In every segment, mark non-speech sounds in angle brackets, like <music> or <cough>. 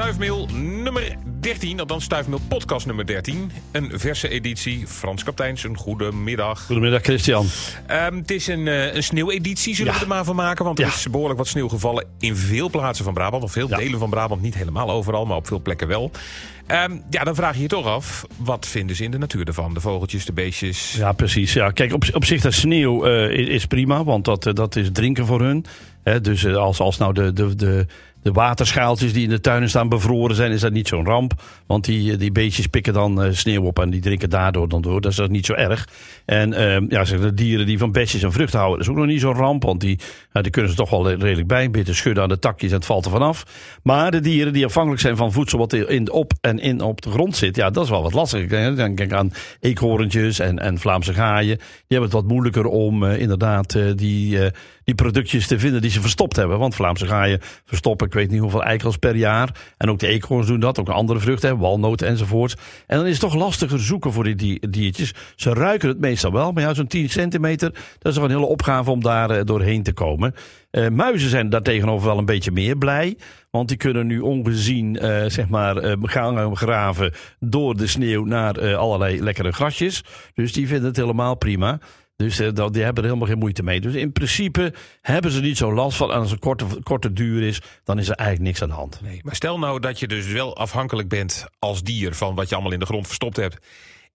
Stuifmeel nummer 13, althans Stuifmeel podcast nummer 13. Een verse editie. Frans Kapteins, een goede middag. Goedemiddag Christian. Ehm, het is een, uh, een sneeuweditie, zullen Ja. we er maar van maken. Want er Ja. is behoorlijk wat sneeuw gevallen in veel plaatsen van Brabant. Of veel Ja. delen van Brabant, niet helemaal overal, maar op veel plekken wel. Ehm, ja, dan vraag je je toch af, wat vinden ze in de natuur ervan? De vogeltjes, de beestjes. Ja, precies. Ja. Kijk, op, op zich dat sneeuw eh, is, is prima, want dat, eh, dat is drinken voor hun. Dus eh, als, als nou de, de, de, de waterschaaltjes die in de tuinen staan bevroren zijn, is dat niet zo'n ramp. Want die, eh, die beestjes pikken dan eh, sneeuw op en die drinken daardoor dan door. Dat is dat niet zo erg. En eh, ja, de dieren die van besjes en vruchten houden, dat is ook nog niet zo'n ramp. Want die, die kunnen ze toch wel redelijk bij. Een schudden aan de takjes en het valt er vanaf. Maar de dieren die afhankelijk zijn van voedsel wat in, op en in op de grond zit, ja, dat is wel wat lastig. Ik denk aan eekhoorntjes en, en Vlaamse gaaien. Die hebben het wat moeilijker om eh, inderdaad die, die productjes te vinden die ze verstopt hebben. Want Vlaamse gaaien verstoppen, ik weet niet hoeveel eikels per jaar. En ook de eekhoorns doen dat, ook andere vruchten, walnoten enzovoort. En dan is het toch lastiger zoeken voor die di- diertjes. Ze ruiken het meestal wel, maar ja, zo'n 10 centimeter, dat is toch een hele opgave om daar eh, doorheen te komen. Eh, muizen zijn daartegenover wel een beetje meer blij. Want die kunnen nu ongezien eh, zeg maar, gaan graven door de sneeuw naar allerlei lekkere grasjes. Dus die vinden het helemaal prima. Dus eh, die hebben er helemaal geen moeite mee. Dus in principe hebben ze niet zo last van. En als het korte, korte duur is, dan is er eigenlijk niks aan de hand. Nee, maar stel nou dat je dus wel afhankelijk bent als dier van wat je allemaal in de grond verstopt hebt.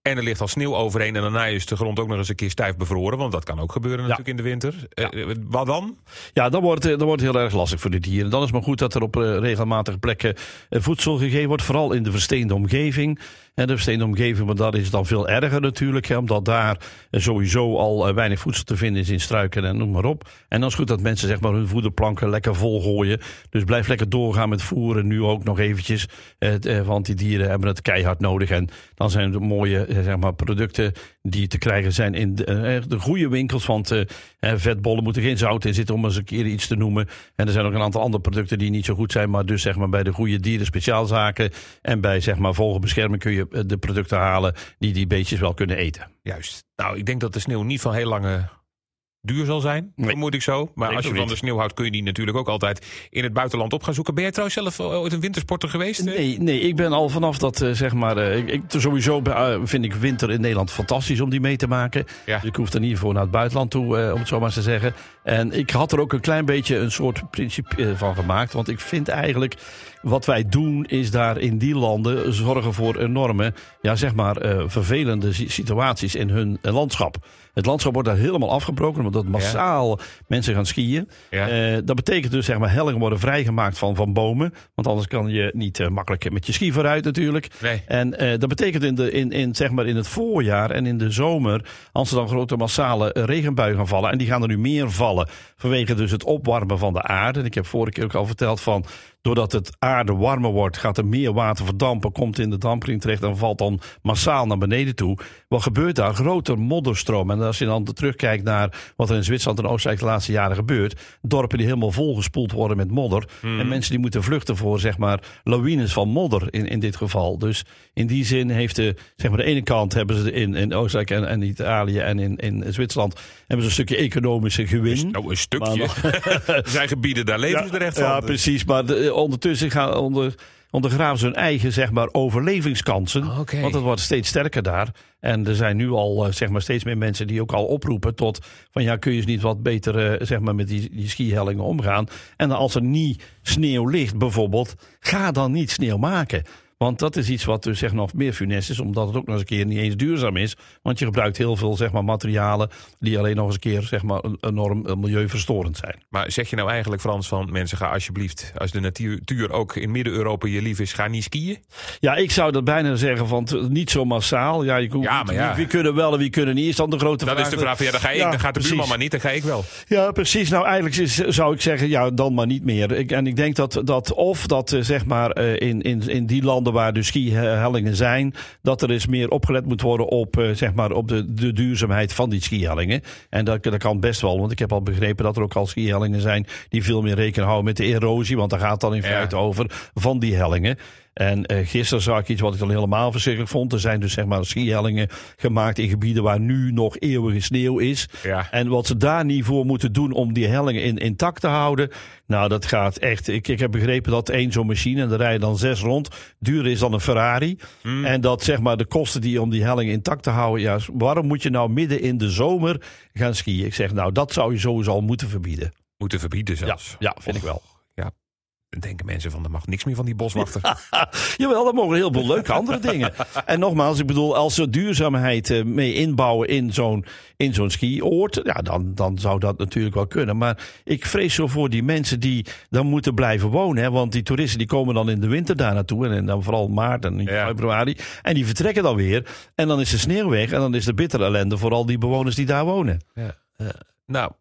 En er ligt al sneeuw overheen en daarna is de grond ook nog eens een keer stijf bevroren. Want dat kan ook gebeuren natuurlijk in de winter. Eh, eh, wat dan? Ja, dan wordt, dan wordt heel erg lastig voor de dieren. Dan is het maar goed dat er op eh, regelmatige plekken voedsel gegeven wordt. Vooral in de versteende omgeving. En de versteende omgeving, maar dat is dan veel erger natuurlijk. Hè, omdat daar sowieso al eh, weinig voedsel te vinden is in struiken en noem maar op. En dan is goed dat mensen zeg maar, hun voederplanken lekker volgooien. Dus blijf lekker doorgaan met voeren. Nu ook nog eventjes. Eh, eh, want die dieren hebben het keihard nodig. En dan zijn er mooie zeg maar, producten die te krijgen zijn in de, de goede winkels. Want vetbollen moeten geen zout in zitten, om eens een keer iets te noemen. En er zijn ook een aantal andere producten die niet zo goed zijn. Maar dus zeg maar bij de goede dieren speciaalzaken. En bij zeg maar kun je eh, de producten halen die die beestjes wel kunnen eten. Juist. Nou, ik denk dat de sneeuw niet van heel lange duur zal zijn. Nee. Vermoed ik zo. Maar Nee, als je van de sneeuw houdt, kun je die natuurlijk ook altijd in het buitenland op gaan zoeken. Ben jij trouwens zelf eh, ooit een wintersporter geweest? eh? Nee, nee, ik ben al vanaf dat, eh, zeg maar, ik, ik- sowieso vind ik winter in Nederland fantastisch om die mee te maken. Ja. Dus ik hoef er niet voor naar het buitenland toe, om het zo maar eens te zeggen. En ik had er ook een klein beetje een soort principe van gemaakt. Want ik vind eigenlijk, wat wij doen, is daar in die landen zorgen voor enorme, ja, zeg maar, vervelende si- situaties in hun landschap. Het landschap wordt daar helemaal afgebroken, omdat massaal mensen gaan skiën. Eh, dat betekent dus zeg maar hellingen worden vrijgemaakt van, van bomen. Want anders kan je niet eh, makkelijk met je ski vooruit natuurlijk. Nee. En eh, dat betekent in, de, in, in, zeg maar in het voorjaar en in de zomer, als er dan grote massale regenbuien gaan vallen, en die gaan er nu meer vallen vanwege dus het opwarmen van de aarde. En ik heb vorige keer ook al verteld van, doordat het aarde warmer wordt, gaat er meer water verdampen, komt in de dampkring terecht en valt dan massaal naar beneden toe. Wat gebeurt daar? Grote modderstroom. En als je dan terugkijkt naar wat er in Zwitserland en Oostenrijk de laatste jaren gebeurt, dorpen die helemaal volgespoeld worden met modder. En mensen die moeten vluchten voor zeg maar lawines van modder in, in dit geval. Dus in die zin heeft de, zeg maar de ene kant hebben ze in, in Oostenrijk en, en Italië en in, in Zwitserland hebben ze een stukje economische gewin. Nou, een stukje. <laughs> zijn gebieden, daar leven ze er echt van. Ja, precies. Maar de- ondertussen gaan onder, ondergraven ze hun eigen zeg maar, overlevingskansen. Oké. Want het wordt steeds sterker daar. En er zijn nu al eh, zeg maar, steeds meer mensen die ook al oproepen tot van ja, kun je eens niet wat beter eh, zeg maar, met die, die skihellingen omgaan. En als er niet sneeuw ligt bijvoorbeeld, ga dan niet sneeuw maken. Want dat is iets wat dus zeg, nog meer funest is, omdat het ook nog eens een keer niet eens duurzaam is. Want je gebruikt heel veel zeg maar, materialen die alleen nog eens een keer zeg maar, enorm eh, milieuverstorend zijn. Maar zeg je nou eigenlijk, Frans, van mensen ga alsjeblieft, als de natuur ook in Midden-Europa je lief is, ga niet skiën? Ja, ik zou dat bijna zeggen van t- niet zo massaal. Ja, je, Ja, maar ja. Wie, wie kunnen wel en wie kunnen niet, is dan de grote Dat vraag. is de vraag ja, dan, ga ik, Ja, dan gaat de precies. buurman maar niet, dan ga ik wel. Ja, precies. Nou, eigenlijk is, zou ik zeggen, ja, dan maar niet meer. Ik, en ik denk dat, dat of dat eh, zeg maar eh, in, in, in die landen waar de skihellingen zijn, dat er eens meer opgelet moet worden op, eh, zeg maar, op de, de duurzaamheid van die skihellingen. En dat, dat kan best wel, want ik heb al begrepen dat er ook al skihellingen zijn die veel meer rekening houden met de erosie, want daar gaat dan in Ja. feite over van die hellingen. En uh, gisteren zag ik iets wat ik dan helemaal verschrikkelijk vond. Er zijn dus zeg maar skihellingen gemaakt in gebieden waar nu nog eeuwige sneeuw is. Ja. En wat ze daar niet voor moeten doen om die hellingen in, intact te houden. Nou, dat gaat echt. Ik, ik heb begrepen dat één zo'n machine, en er rijden dan zes rond, duurder is dan een Ferrari. Hmm. En dat zeg maar de kosten die om die helling intact te houden. Ja, waarom moet je nou midden in de zomer gaan skiën? Ik zeg, nou, dat zou je sowieso al moeten verbieden. Moeten verbieden Ja, zelfs. ja vind ik wel. Denken mensen van, er mag niks meer van die boswachter. <laughs> Jawel, dat mogen heel veel leuke andere dingen. <laughs> En nogmaals, ik bedoel, als ze duurzaamheid eh, mee inbouwen in zo'n in zo'n skioord, ja, dan, dan zou dat natuurlijk wel kunnen. Maar ik vrees zo voor die mensen die dan moeten blijven wonen. Hè, want die toeristen die komen dan in de winter daar naartoe. En dan vooral maart en Ja. februari. En die vertrekken dan weer. En dan is de sneeuw weg. En dan is de bittere ellende voor al die bewoners die daar wonen. nou,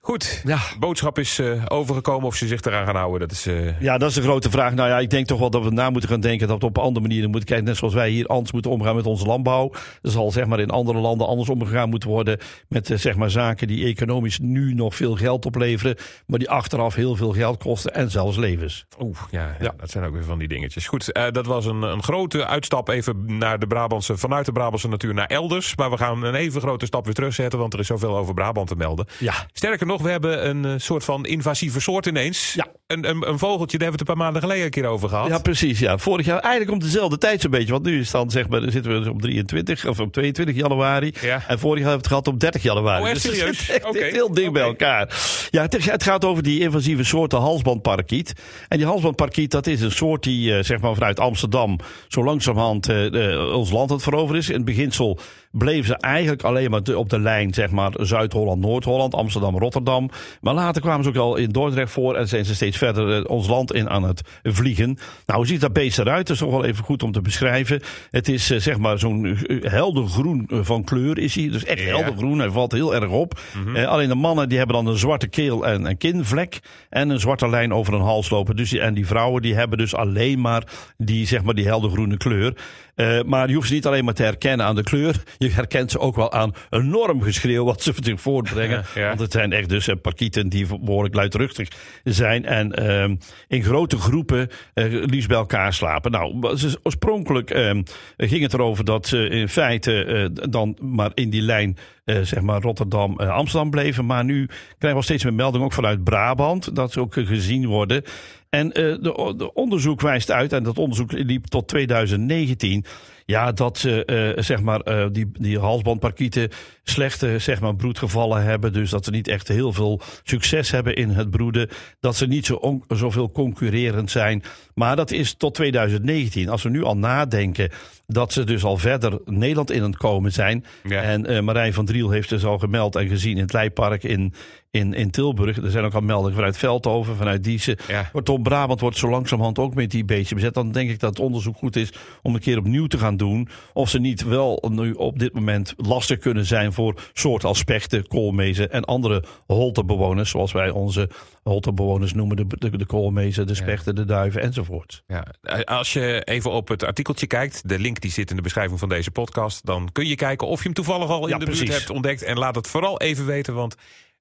goed. Ja. Boodschap is eh, overgekomen of ze zich eraan gaan houden. Dat is... eh, Ja, dat is de grote vraag. Nou ja, ik denk toch wel dat we na moeten gaan denken dat we op andere manieren moeten kijken. Net zoals wij hier anders moeten omgaan met onze landbouw. Er zal zeg maar in andere landen anders omgegaan moeten worden met eh, zeg maar zaken die economisch nu nog veel geld opleveren. Maar die achteraf heel veel geld kosten en zelfs levens. Oeh, ja, ja, Ja. dat zijn ook weer van die dingetjes. Goed, dat was een, een grote uitstap even naar de Brabantse, vanuit de Brabantse natuur naar elders. Maar we gaan een even grote stap weer terugzetten, want er is zoveel over Brabant te melden. Ja. Sterker nog, we hebben een eh, soort van invasieve soort ineens. Ja. Een, een, een vogeltje, daar hebben we het een paar maanden geleden een keer over gehad. Ja, precies. Ja. Vorig jaar eigenlijk om dezelfde tijd zo'n beetje. Want nu is het dan zeg maar, dan zitten we dus op 23 of op 22 januari. Ja. En vorig jaar hebben we het gehad op 30 januari. Oh, echt Dus serieus? echt heel dicht bij elkaar. Ja, het, het gaat over die invasieve soorten halsbandparkiet. En die halsbandparkiet, dat is een soort die eh, zeg maar vanuit Amsterdam zo langzamerhand eh, ons land aan het veroveren is. In het beginsel bleven ze eigenlijk alleen maar op de lijn zeg maar Zuid-Holland, Noord-Holland, Amsterdam, Rotterdam. Maar later kwamen ze ook al in Dordrecht voor en zijn ze steeds verder eh, ons land in aan het vliegen. Nou, hoe ziet dat beest eruit? Dat is toch wel even goed om te beschrijven. Het is eh, zeg maar zo'n eh, helder groen van kleur is hij. Dus echt Ja. helder groen. Hij valt heel erg op. Eh, alleen de mannen die hebben dan een zwarte keel en een kinvlek. En een zwarte lijn over hun hals lopen. Dus die, en die vrouwen die hebben dus alleen maar die, zeg maar, die heldergroene kleur. Eh, maar je hoeft ze niet alleen maar te herkennen aan de kleur. Je herkent ze ook wel aan enorm geschreeuw wat ze <laughs> zich voortbrengen. Ja, ja. Want het zijn echt dus eh, parkieten die behoorlijk luidruchtig zijn. En ehm, in grote groepen eh, liefst bij elkaar slapen. Nou, oorspronkelijk ehm, ging het erover dat ze in feite dan maar in die lijn zeg maar Rotterdam, eh, Amsterdam bleven. Maar nu krijgen we steeds meer meldingen ook vanuit Brabant dat ze ook gezien worden. En eh, de, de onderzoek wijst uit, en dat onderzoek liep tot 2019, ja, dat ze eh, zeg maar, eh, die, die halsbandparkieten slechte zeg maar, broedgevallen hebben. Dus dat ze niet echt heel veel succes hebben in het broeden. Dat ze niet zo on- zoveel concurrerend zijn. Maar dat is tot 2019. Als we nu al nadenken dat ze dus al verder Nederland in het komen zijn. Ja. En Marijn van Driel heeft dus al gemeld en gezien in het Leipark in, in, in Tilburg. Er zijn ook al meldingen vanuit Veldhoven, vanuit Diezen. Ja. Kortom, Brabant wordt zo langzamerhand ook met die beestje bezet. Dan denk ik dat het onderzoek goed is om een keer opnieuw te gaan doen. Of ze niet wel nu op dit moment lastig kunnen zijn voor soorten als spechten, koolmezen en andere holtebewoners. Zoals wij onze holtebewoners noemen. De, de, de koolmezen, de spechten, de duiven enzovoort. Ja, eh, als je even op het artikeltje kijkt, de link die zit in de beschrijving van deze podcast, dan kun je kijken of je hem toevallig al in Ja, de precies. buurt hebt ontdekt. En laat het vooral even weten, want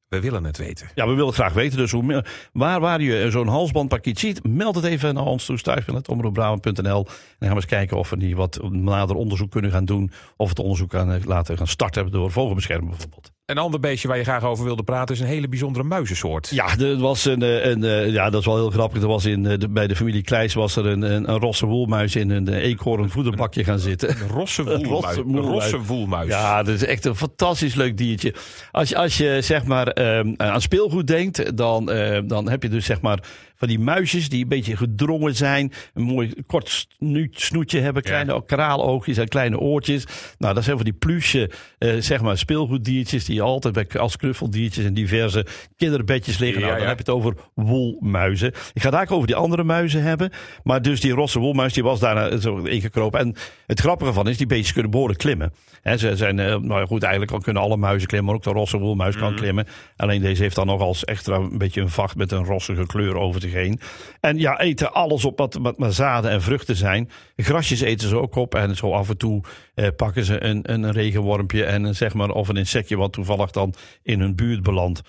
we willen het weten. Ja, we willen graag weten. Dus hoe, waar, waar je zo'n halsbandpakiet ziet, meld het even naar ons toe. Stuifje.omroepbrabant.nl. En dan gaan we eens kijken of we die wat nader onderzoek kunnen gaan doen. Of het onderzoek gaan, eh, laten gaan starten door vogelbescherming bijvoorbeeld. Een ander beestje waar je graag over wilde praten is een hele bijzondere muizensoort. Ja, er was een, eh, een, eh, ja, dat is wel heel grappig. Er was in, eh, de, bij de familie Kleijs was er een, een, een rosse woelmuis in een eh, eekhoorn voederbakje gaan zitten. Een rosse woelmuis. <laughs> Een rosse woelmuis. Ja, dat is echt een fantastisch leuk diertje. Als je, als je zeg maar ehm, aan speelgoed denkt, dan, dan heb je dus zeg maar van die muisjes die een beetje gedrongen zijn. Een mooi kort snoetje hebben, kleine kraaloogjes en kleine oortjes. Nou, dat zijn van die pluche, eh, zeg maar, speelgoeddiertjes die je altijd bij, als knuffeldiertjes in diverse kinderbedjes liggen. Ja, nou, dan ja. heb je het over woelmuizen. Ik ga daar over die andere muizen hebben. Maar dus die rosse woelmuis, die was daarna zo ingekropen. En het grappige van is, die beestjes kunnen behoorlijk klimmen. Hè, ze zijn, eh, nou ja, goed, eigenlijk al kunnen alle muizen klimmen. Maar ook de rosse woelmuis kan klimmen. Alleen deze heeft dan nog als extra een beetje een vacht met een rossige kleur over zich heen. En ja, eten alles op wat, wat maar zaden en vruchten zijn. Grasjes eten ze ook op. En zo af en toe eh, pakken ze een, een regenwormpje en een, zeg maar, of een insectje wat toevallig dan in hun buurt belandt.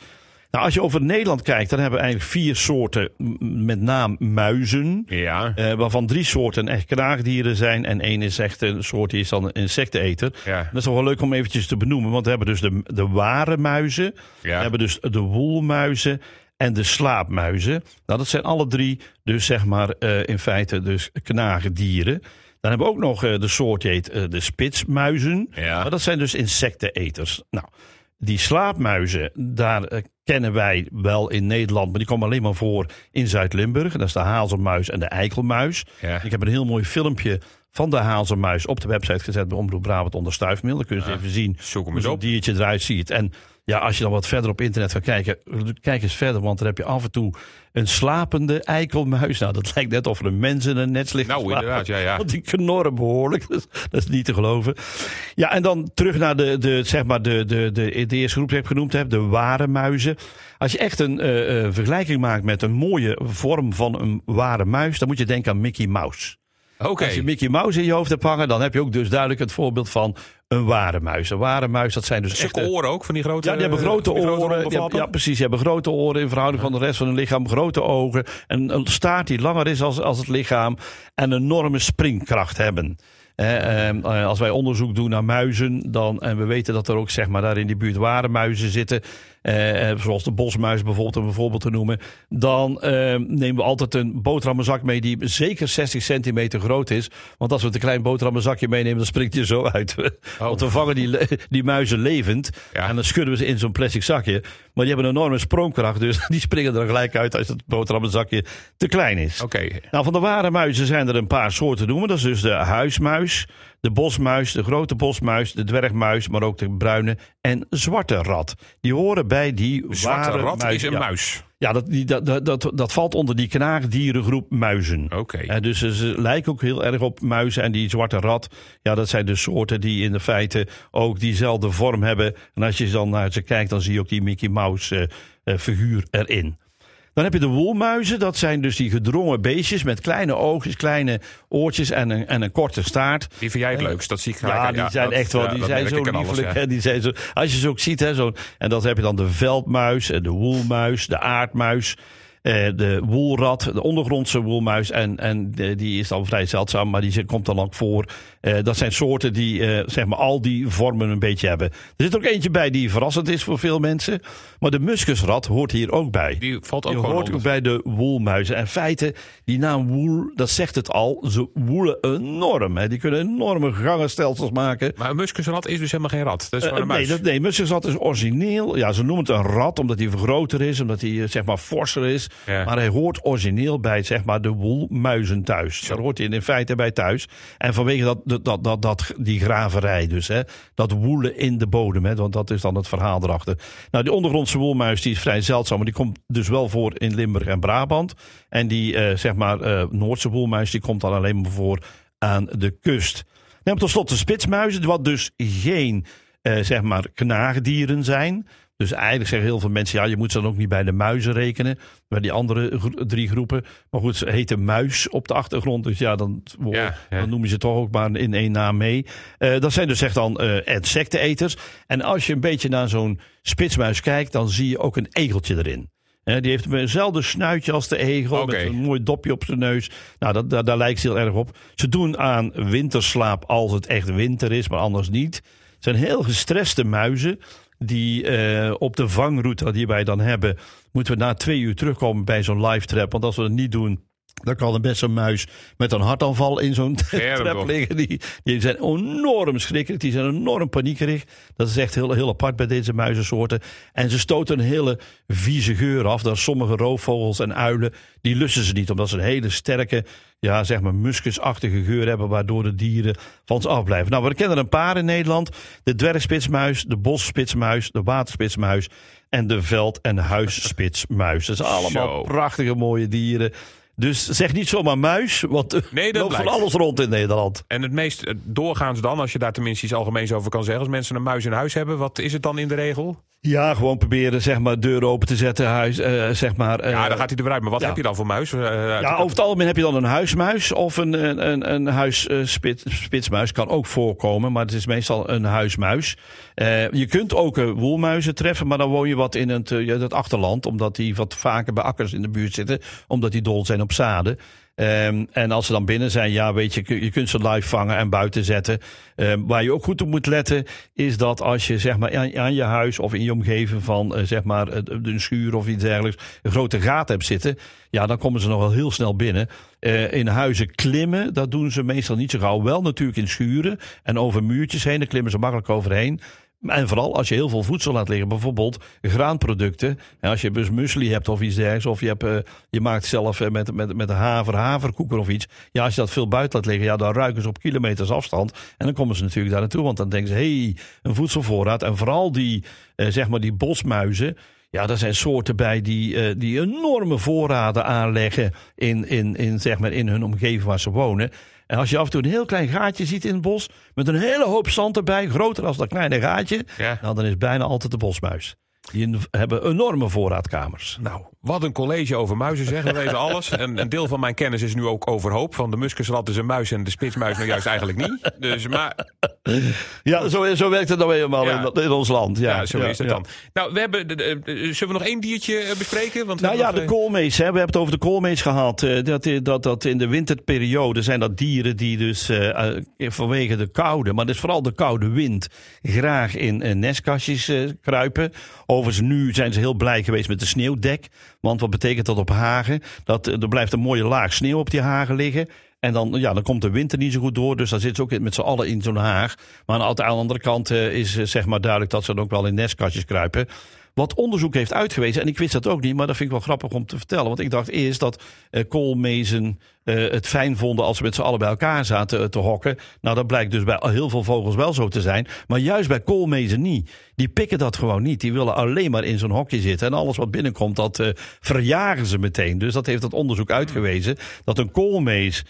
Nou, als je over Nederland kijkt, dan hebben we eigenlijk vier soorten, met naam muizen. Ja. eh, waarvan drie soorten echt knaagdieren zijn. En één is echt een soort die is dan een insecteneter. Ja. Dat is toch wel leuk om eventjes te benoemen. Want we hebben dus de, de ware muizen. We hebben dus de woelmuizen en de slaapmuizen. Nou, dat zijn alle drie dus zeg maar eh, in feite dus knaagdieren. Dan hebben we ook nog eh, de soort die heet eh, de spitsmuizen. Ja. Maar dat zijn dus insecteneters. Nou, die slaapmuizen, daar kennen wij wel in Nederland, maar die komen alleen maar voor in Zuid-Limburg. Dat is de hazelmuis en de eikelmuis. Ja. Ik heb een heel mooi filmpje van de hazelmuis op de website gezet bij Omroep Brabant onder Stuifmeel. Dan kun je eens even zien Zoek hem hoe zo'n diertje eruit ziet. En ja, als je dan wat verder op internet gaat kijken, kijk eens verder, want dan heb je af en toe een slapende eikelmuis. Nou, dat lijkt net of er een mens in een net ligt. Nou, slapen. inderdaad, ja, ja. Want die knorren behoorlijk. <laughs> Dat is, dat is niet te geloven. Ja, en dan terug naar de, de, zeg maar de, de, de, de eerste groep die ik genoemd heb, de ware muizen. Als je echt een eh, eh, vergelijking maakt met een mooie vorm van een ware muis, dan moet je denken aan Mickey Mouse. Als je Mickey Mouse in je hoofd hebt hangen, dan heb je ook dus duidelijk het voorbeeld van een ware muis. Een ware muis, dat zijn dus echt... Oren ook van die grote Ja, die hebben grote die oren. ronde Die hebben- ja, precies. Die hebben grote oren in verhouding van de rest van hun lichaam. Grote ogen. En een staart die langer is als, als het lichaam. En een enorme springkracht hebben. Eh, eh, als wij onderzoek doen naar muizen, dan, en we weten dat er ook zeg maar, daar in die buurt ware muizen zitten, eh, eh, zoals de bosmuis bijvoorbeeld, om een voorbeeld te noemen, dan eh, nemen we altijd een boterhammenzak mee die zeker 60 centimeter groot is. Want als we het een klein boterhammenzakje meenemen, dan springt hij zo uit. <laughs> Want we vangen die, die muizen levend Ja. en dan schudden we ze in zo'n plastic zakje. Maar die hebben een enorme sprongkracht, dus <laughs> die springen er gelijk uit als het boterhammenzakje te klein is. Oké. Nou, van de ware muizen zijn er een paar soorten te noemen. Dat is dus de huismuis, de bosmuis, de grote bosmuis, de dwergmuis, maar ook de bruine en zwarte rat. Die horen bij die De zwarte ware rat muis. is een ja. muis. Ja, dat, die, dat, dat, dat, dat valt onder die knaagdierengroep muizen. Oké. Eh, dus ze lijken ook heel erg op muizen. En die zwarte rat, ja, dat zijn dus soorten die in de feite ook diezelfde vorm hebben. En als je dan naar ze kijkt, dan zie je ook die Mickey Mouse eh, eh, figuur erin. Dan heb je de woelmuizen. Dat zijn dus die gedrongen beestjes met kleine oogjes, kleine oortjes en een, en een korte staart. Die vind jij het leukst, dat zie ik Ja, graag. die zijn dat- echt wel, ja, die dat zijn zo alles, liefelijk. ja. hè, die zijn zo, als je ze ook ziet, hè, zo, en dan heb je dan de veldmuis, eh, de woelmuis, de aardmuis, eh, de woelrat, de ondergrondse woelmuis. En, en die is dan vrij zeldzaam, maar die komt dan ook voor. Eh, dat zijn soorten die eh, zeg maar al die vormen een beetje hebben. Er zit ook eentje bij die verrassend is voor veel mensen. Maar de muskusrat hoort hier ook bij. Die valt ook Die hoort ook bij de woelmuizen. En feite, die naam woel, dat zegt het al. Ze woelen enorm. Hè. Die kunnen enorme gangenstelsels maken. Maar een muskusrat is dus helemaal geen rat. Dat is Eh, gewoon een nee, muis. dat, nee, muskusrat is origineel. Ja, ze noemen het een rat omdat hij groter is, omdat hij eh, zeg maar forser is. Ja. Maar hij hoort origineel bij zeg maar de woelmuizen thuis. Daar hoort hij in feite bij thuis. En vanwege dat, dat, dat, dat, die graverij dus, hè, dat woelen in de bodem, hè, want dat is dan het verhaal erachter. Nou, die ondergrondse woelmuis die is vrij zeldzaam, maar die komt dus wel voor in Limburg en Brabant. En die eh, zeg maar eh, Noordse woelmuis die komt dan alleen maar voor aan de kust. Dan we tot slot de spitsmuizen, wat dus geen eh, zeg maar knaagdieren zijn. Dus eigenlijk zeggen heel veel mensen, ja, je moet ze dan ook niet bij de muizen rekenen. Bij die andere gro- drie groepen. Maar goed, ze heten muis op de achtergrond. Dus ja, dan, Ja, ja. dan noem je ze toch ook maar in één naam mee. Eh, dat zijn dus echt dan eh insecteneters. En als je een beetje naar zo'n spitsmuis kijkt, dan zie je ook een egeltje erin. Hè, die heeft eenzelfde snuitje als de egel. Met een mooi dopje op zijn neus. Nou, dat, daar, daar lijkt ze heel erg op. Ze doen aan winterslaap als het echt winter is, maar anders niet. Het zijn heel gestreste muizen. Die eh, op de vangroute die wij dan hebben, moeten we na twee uur terugkomen bij zo'n live trap. Want als we dat niet doen, dan kan er best een muis met een hartaanval in zo'n trap liggen. Die, die zijn enorm schrikkelijk, die zijn enorm paniekerig. Dat is echt heel, heel apart bij deze muizensoorten. En ze stoten een hele vieze geur af. Dat sommige roofvogels en uilen, die lussen ze niet. Omdat ze een hele sterke, ja, zeg maar muskusachtige geur hebben. Waardoor de dieren van ze afblijven. Nou, we kennen er een paar in Nederland. De dwergspitsmuis, de bosspitsmuis, de waterspitsmuis. En de veld- en huisspitsmuis. Dat zijn allemaal Zo. prachtige mooie dieren. Dus zeg niet zomaar muis, want er Nee, loopt van alles rond in Nederland. En het meest eh, doorgaans dan, als je daar tenminste iets algemeens over kan zeggen... als mensen een muis in huis hebben, wat is het dan in de regel? Ja, gewoon proberen zeg maar deuren open te zetten, huis, eh, zeg maar. eh, Ja, dan gaat hij er weer uit. Maar wat ja. heb je dan voor muis? Ja, over het algemeen heb je dan een huismuis of een, een, een, een huisspitsmuis. kan ook voorkomen, maar het is meestal een huismuis. Je kunt ook woelmuizen treffen, maar dan woon je wat in het, ja, het achterland. Omdat die wat vaker bij akkers in de buurt zitten. Omdat die dol zijn op zaden. Ehm, en als ze dan binnen zijn, ja, weet je, je kunt ze live vangen en buiten zetten. Ehm, waar je ook goed op moet letten, is dat als je zeg maar aan, je huis of in je omgeving van eh, zeg maar een schuur of iets dergelijks een grote gaten hebt zitten, ja, dan komen ze nog wel heel snel binnen. Eh, in huizen klimmen, dat doen ze meestal niet zo gauw. Wel natuurlijk in schuren en over muurtjes heen, daar klimmen ze makkelijk overheen. En vooral als je heel veel voedsel laat liggen, bijvoorbeeld graanproducten. En als je dus muesli hebt of iets dergelijks, of je, hebt, eh, je maakt zelf eh, met, met, met haver, haverkoeken of iets. Ja, als je dat veel buiten laat liggen, ja, dan ruiken ze op kilometers afstand. En dan komen ze natuurlijk daar naartoe, want dan denken ze, hé, hey, een voedselvoorraad. En vooral die, eh, zeg maar, die bosmuizen. Ja, er zijn soorten bij die, eh, die enorme voorraden aanleggen in, in, in, zeg maar, in hun omgeving waar ze wonen. En als je af en toe een heel klein gaatje ziet in het bos, met een hele hoop zand erbij, groter als dat kleine gaatje, Ja. nou, dan is bijna altijd de bosmuis. Die hebben enorme voorraadkamers. Nou, wat een college over muizen zeggen. We weten alles. En een deel van mijn kennis is nu ook overhoop. Van de muskusrat is een muis en de spitsmuis nou juist eigenlijk niet. Dus, maar Ja, zo, zo werkt het nou helemaal Ja. in, in ons land. Ja, ja, zo is het dan. Nou, we hebben, de- zullen we nog één diertje eh, bespreken? Want Nou ja, de eh, koolmees. Hè. We hebben het over de koolmees gehad. eh, Dat, dat, dat in de winterperiode zijn dat dieren die dus eh, eh, vanwege de koude, maar dus vooral de koude wind, graag in eh, nestkastjes eh, kruipen. Overigens, nu zijn ze heel blij geweest met de sneeuwdek. Want wat betekent dat op hagen? Dat, eh, er blijft een mooie laag sneeuw op die hagen liggen. En dan, ja, dan komt de winter niet zo goed door. Dus dan zitten ze ook met z'n allen in zo'n haag. Maar aan de andere kant eh, is eh, zeg maar duidelijk dat ze dan ook wel in nestkastjes kruipen. Wat onderzoek heeft uitgewezen, en ik wist dat ook niet, maar dat vind ik wel grappig om te vertellen. Want ik dacht eerst dat eh, koolmezen eh, het fijn vonden als ze met z'n allen bij elkaar zaten eh, te hokken. Nou, dat blijkt dus bij heel veel vogels wel zo te zijn. Maar juist bij koolmezen niet. Die pikken dat gewoon niet. Die willen alleen maar in zo'n hokje zitten. En alles wat binnenkomt, dat verjagen ze meteen. Dus dat heeft dat onderzoek uitgewezen. Dat een koolmees,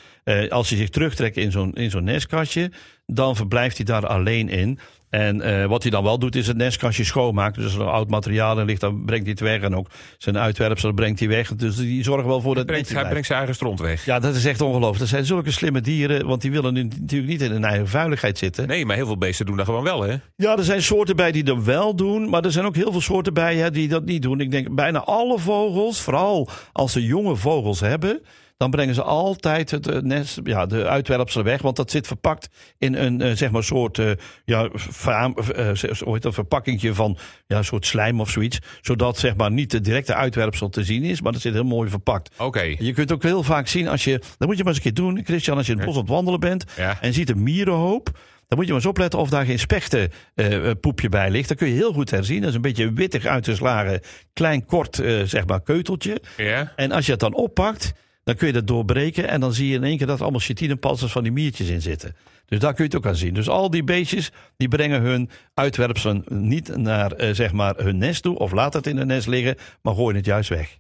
als hij zich terugtrekt in zo'n in zo'n nestkastje, dan verblijft hij daar alleen in. En eh, wat hij dan wel doet, is het nestkastje schoonmaken. Dus als er oud materiaal in ligt, dan brengt hij het weg. En ook zijn uitwerpselen brengt hij weg. Dus die zorgen wel voor dat het brengt, hij brengt zijn eigen stront weg. Ja, dat is echt ongelooflijk. Dat zijn zulke slimme dieren, want die willen nu natuurlijk niet in hun eigen vuiligheid zitten. Nee, maar heel veel beesten doen dat gewoon wel, hè? Ja, er zijn soorten bij die dat wel doen, maar er zijn ook heel veel soorten bij hè, die dat niet doen. Ik denk bijna alle vogels, vooral als ze jonge vogels hebben, dan brengen ze altijd het eh, nest, ja, de uitwerpselen weg, want dat zit verpakt in een eh, zeg maar soort eh, ja, faam, dat, verpakkingje van ja, een soort slijm of zoiets, zodat zeg maar niet de directe uitwerpsel te zien is, maar dat zit heel mooi verpakt. Oké. Je kunt ook heel vaak zien als je. Dat moet je maar eens een keer doen, Christian, als je in het bos aan het wandelen bent. Ja. En ziet een mierenhoop. Dan moet je maar eens opletten of daar geen spechtenpoepje bij ligt. Dan kun je heel goed herzien. Dat is een beetje een wittig uitgeslagen, klein kort zeg maar keuteltje. Ja. En als je het dan oppakt, dan kun je dat doorbreken. En dan zie je in één keer dat allemaal chitinenpalsters van die miertjes in zitten. Dus daar kun je het ook aan zien. Dus al die beestjes die brengen hun uitwerpselen niet naar eh, zeg maar hun nest toe. Of laten het in hun nest liggen, maar gooien het juist weg.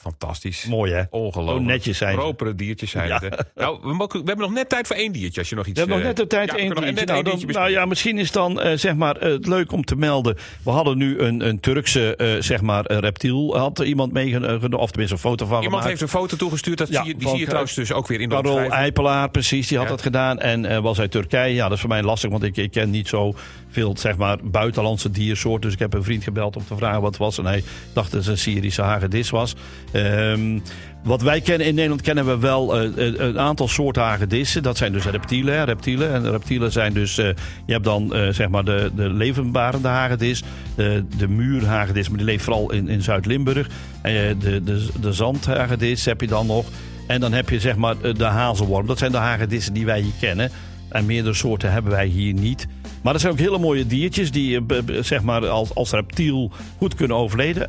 Fantastisch. Mooi hè? Ongelooflijk. Zo netjes zijn. Propere diertjes zijn Ja. het. hè. Nou, we, mogen- we hebben nog net tijd voor één diertje. Als je nog iets... We hebben nog eh, net de tijd ja, één diertje. Nou, dan- nou ja, misschien is dan eh, zeg maar, het leuk om te melden. We hadden nu een, een Turkse eh, zeg maar, reptiel. Had er iemand meegenomen, of tenminste een foto van Iemand gemaakt. heeft een foto toegestuurd. Dat Ja, zie je, die van zie je trouwens dus ook weer in de Carol. Eipelaar, precies, die had dat gedaan. En was uit Turkije. Ja, dat is voor mij lastig, want ik, ik ken niet zo veel zeg maar, buitenlandse diersoorten. Dus ik heb een vriend gebeld om te vragen wat het was. En hij dacht dat het een Syrische hagedis was. Ehm, wat wij kennen in Nederland kennen we wel eh, eh, een aantal soorten hagedissen. Dat zijn dus reptielen. reptielen. En reptielen zijn dus, eh, je hebt dan zeg maar de, de levendbarende hagedis. De, muurhagedis, maar die leeft vooral in, in Zuid-Limburg. De, de, de zandhagedis heb je dan nog. En dan heb je zeg maar de hazelworm. Dat zijn de hagedissen die wij hier kennen. En meerdere soorten hebben wij hier niet. Maar er zijn ook hele mooie diertjes die eh, zeg maar als, als reptiel goed kunnen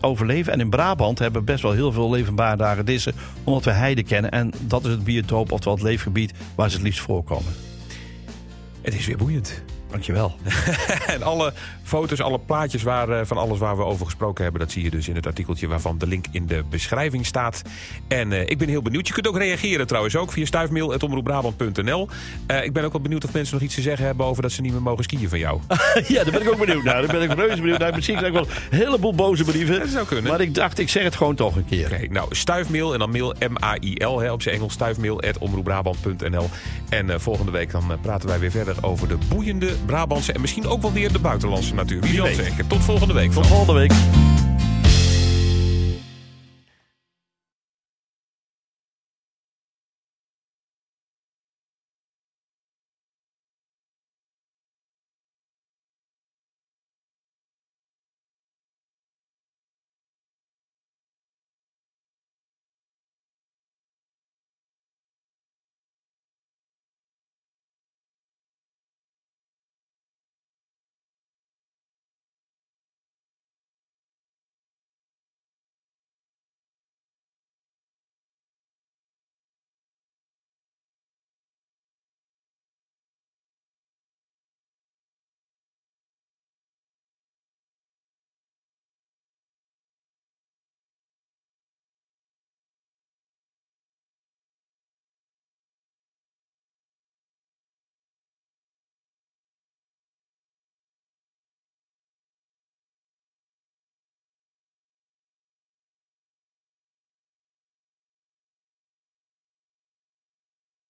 overleven. En in Brabant hebben we best wel heel veel levenbare hagedissen. Omdat we heide kennen. En dat is het biotoop, oftewel het leefgebied waar ze het liefst voorkomen. Het is weer boeiend. Dankjewel. <laughs> en alle foto's, alle plaatjes waar, eh, van alles waar we over gesproken hebben... dat zie je dus in het artikeltje waarvan de link in de beschrijving staat. En uh, ik ben heel benieuwd. Je kunt ook reageren trouwens ook via stuifmail.omroepbrabant.nl. Uh, ik ben ook wel benieuwd of mensen nog iets te zeggen hebben... over dat ze niet meer mogen skiën van jou. <laughs> ja, daar ben ik ook benieuwd naar. Daar ben ik reuze benieuwd naar. Misschien krijg ik wel een heleboel boze brieven. Dat zou kunnen. Maar ik dacht, ik zeg het gewoon toch een keer. Oké, okay, nou, stuifmail en dan mail M-A-I-L op zijn Engels. Stuifmail.omroepbrabant.nl En volgende week dan praten wij weer verder over de boeiende Brabantse en misschien ook wel weer de buitenlandse natuur. Wie. Tot volgende week. Tot volgende week.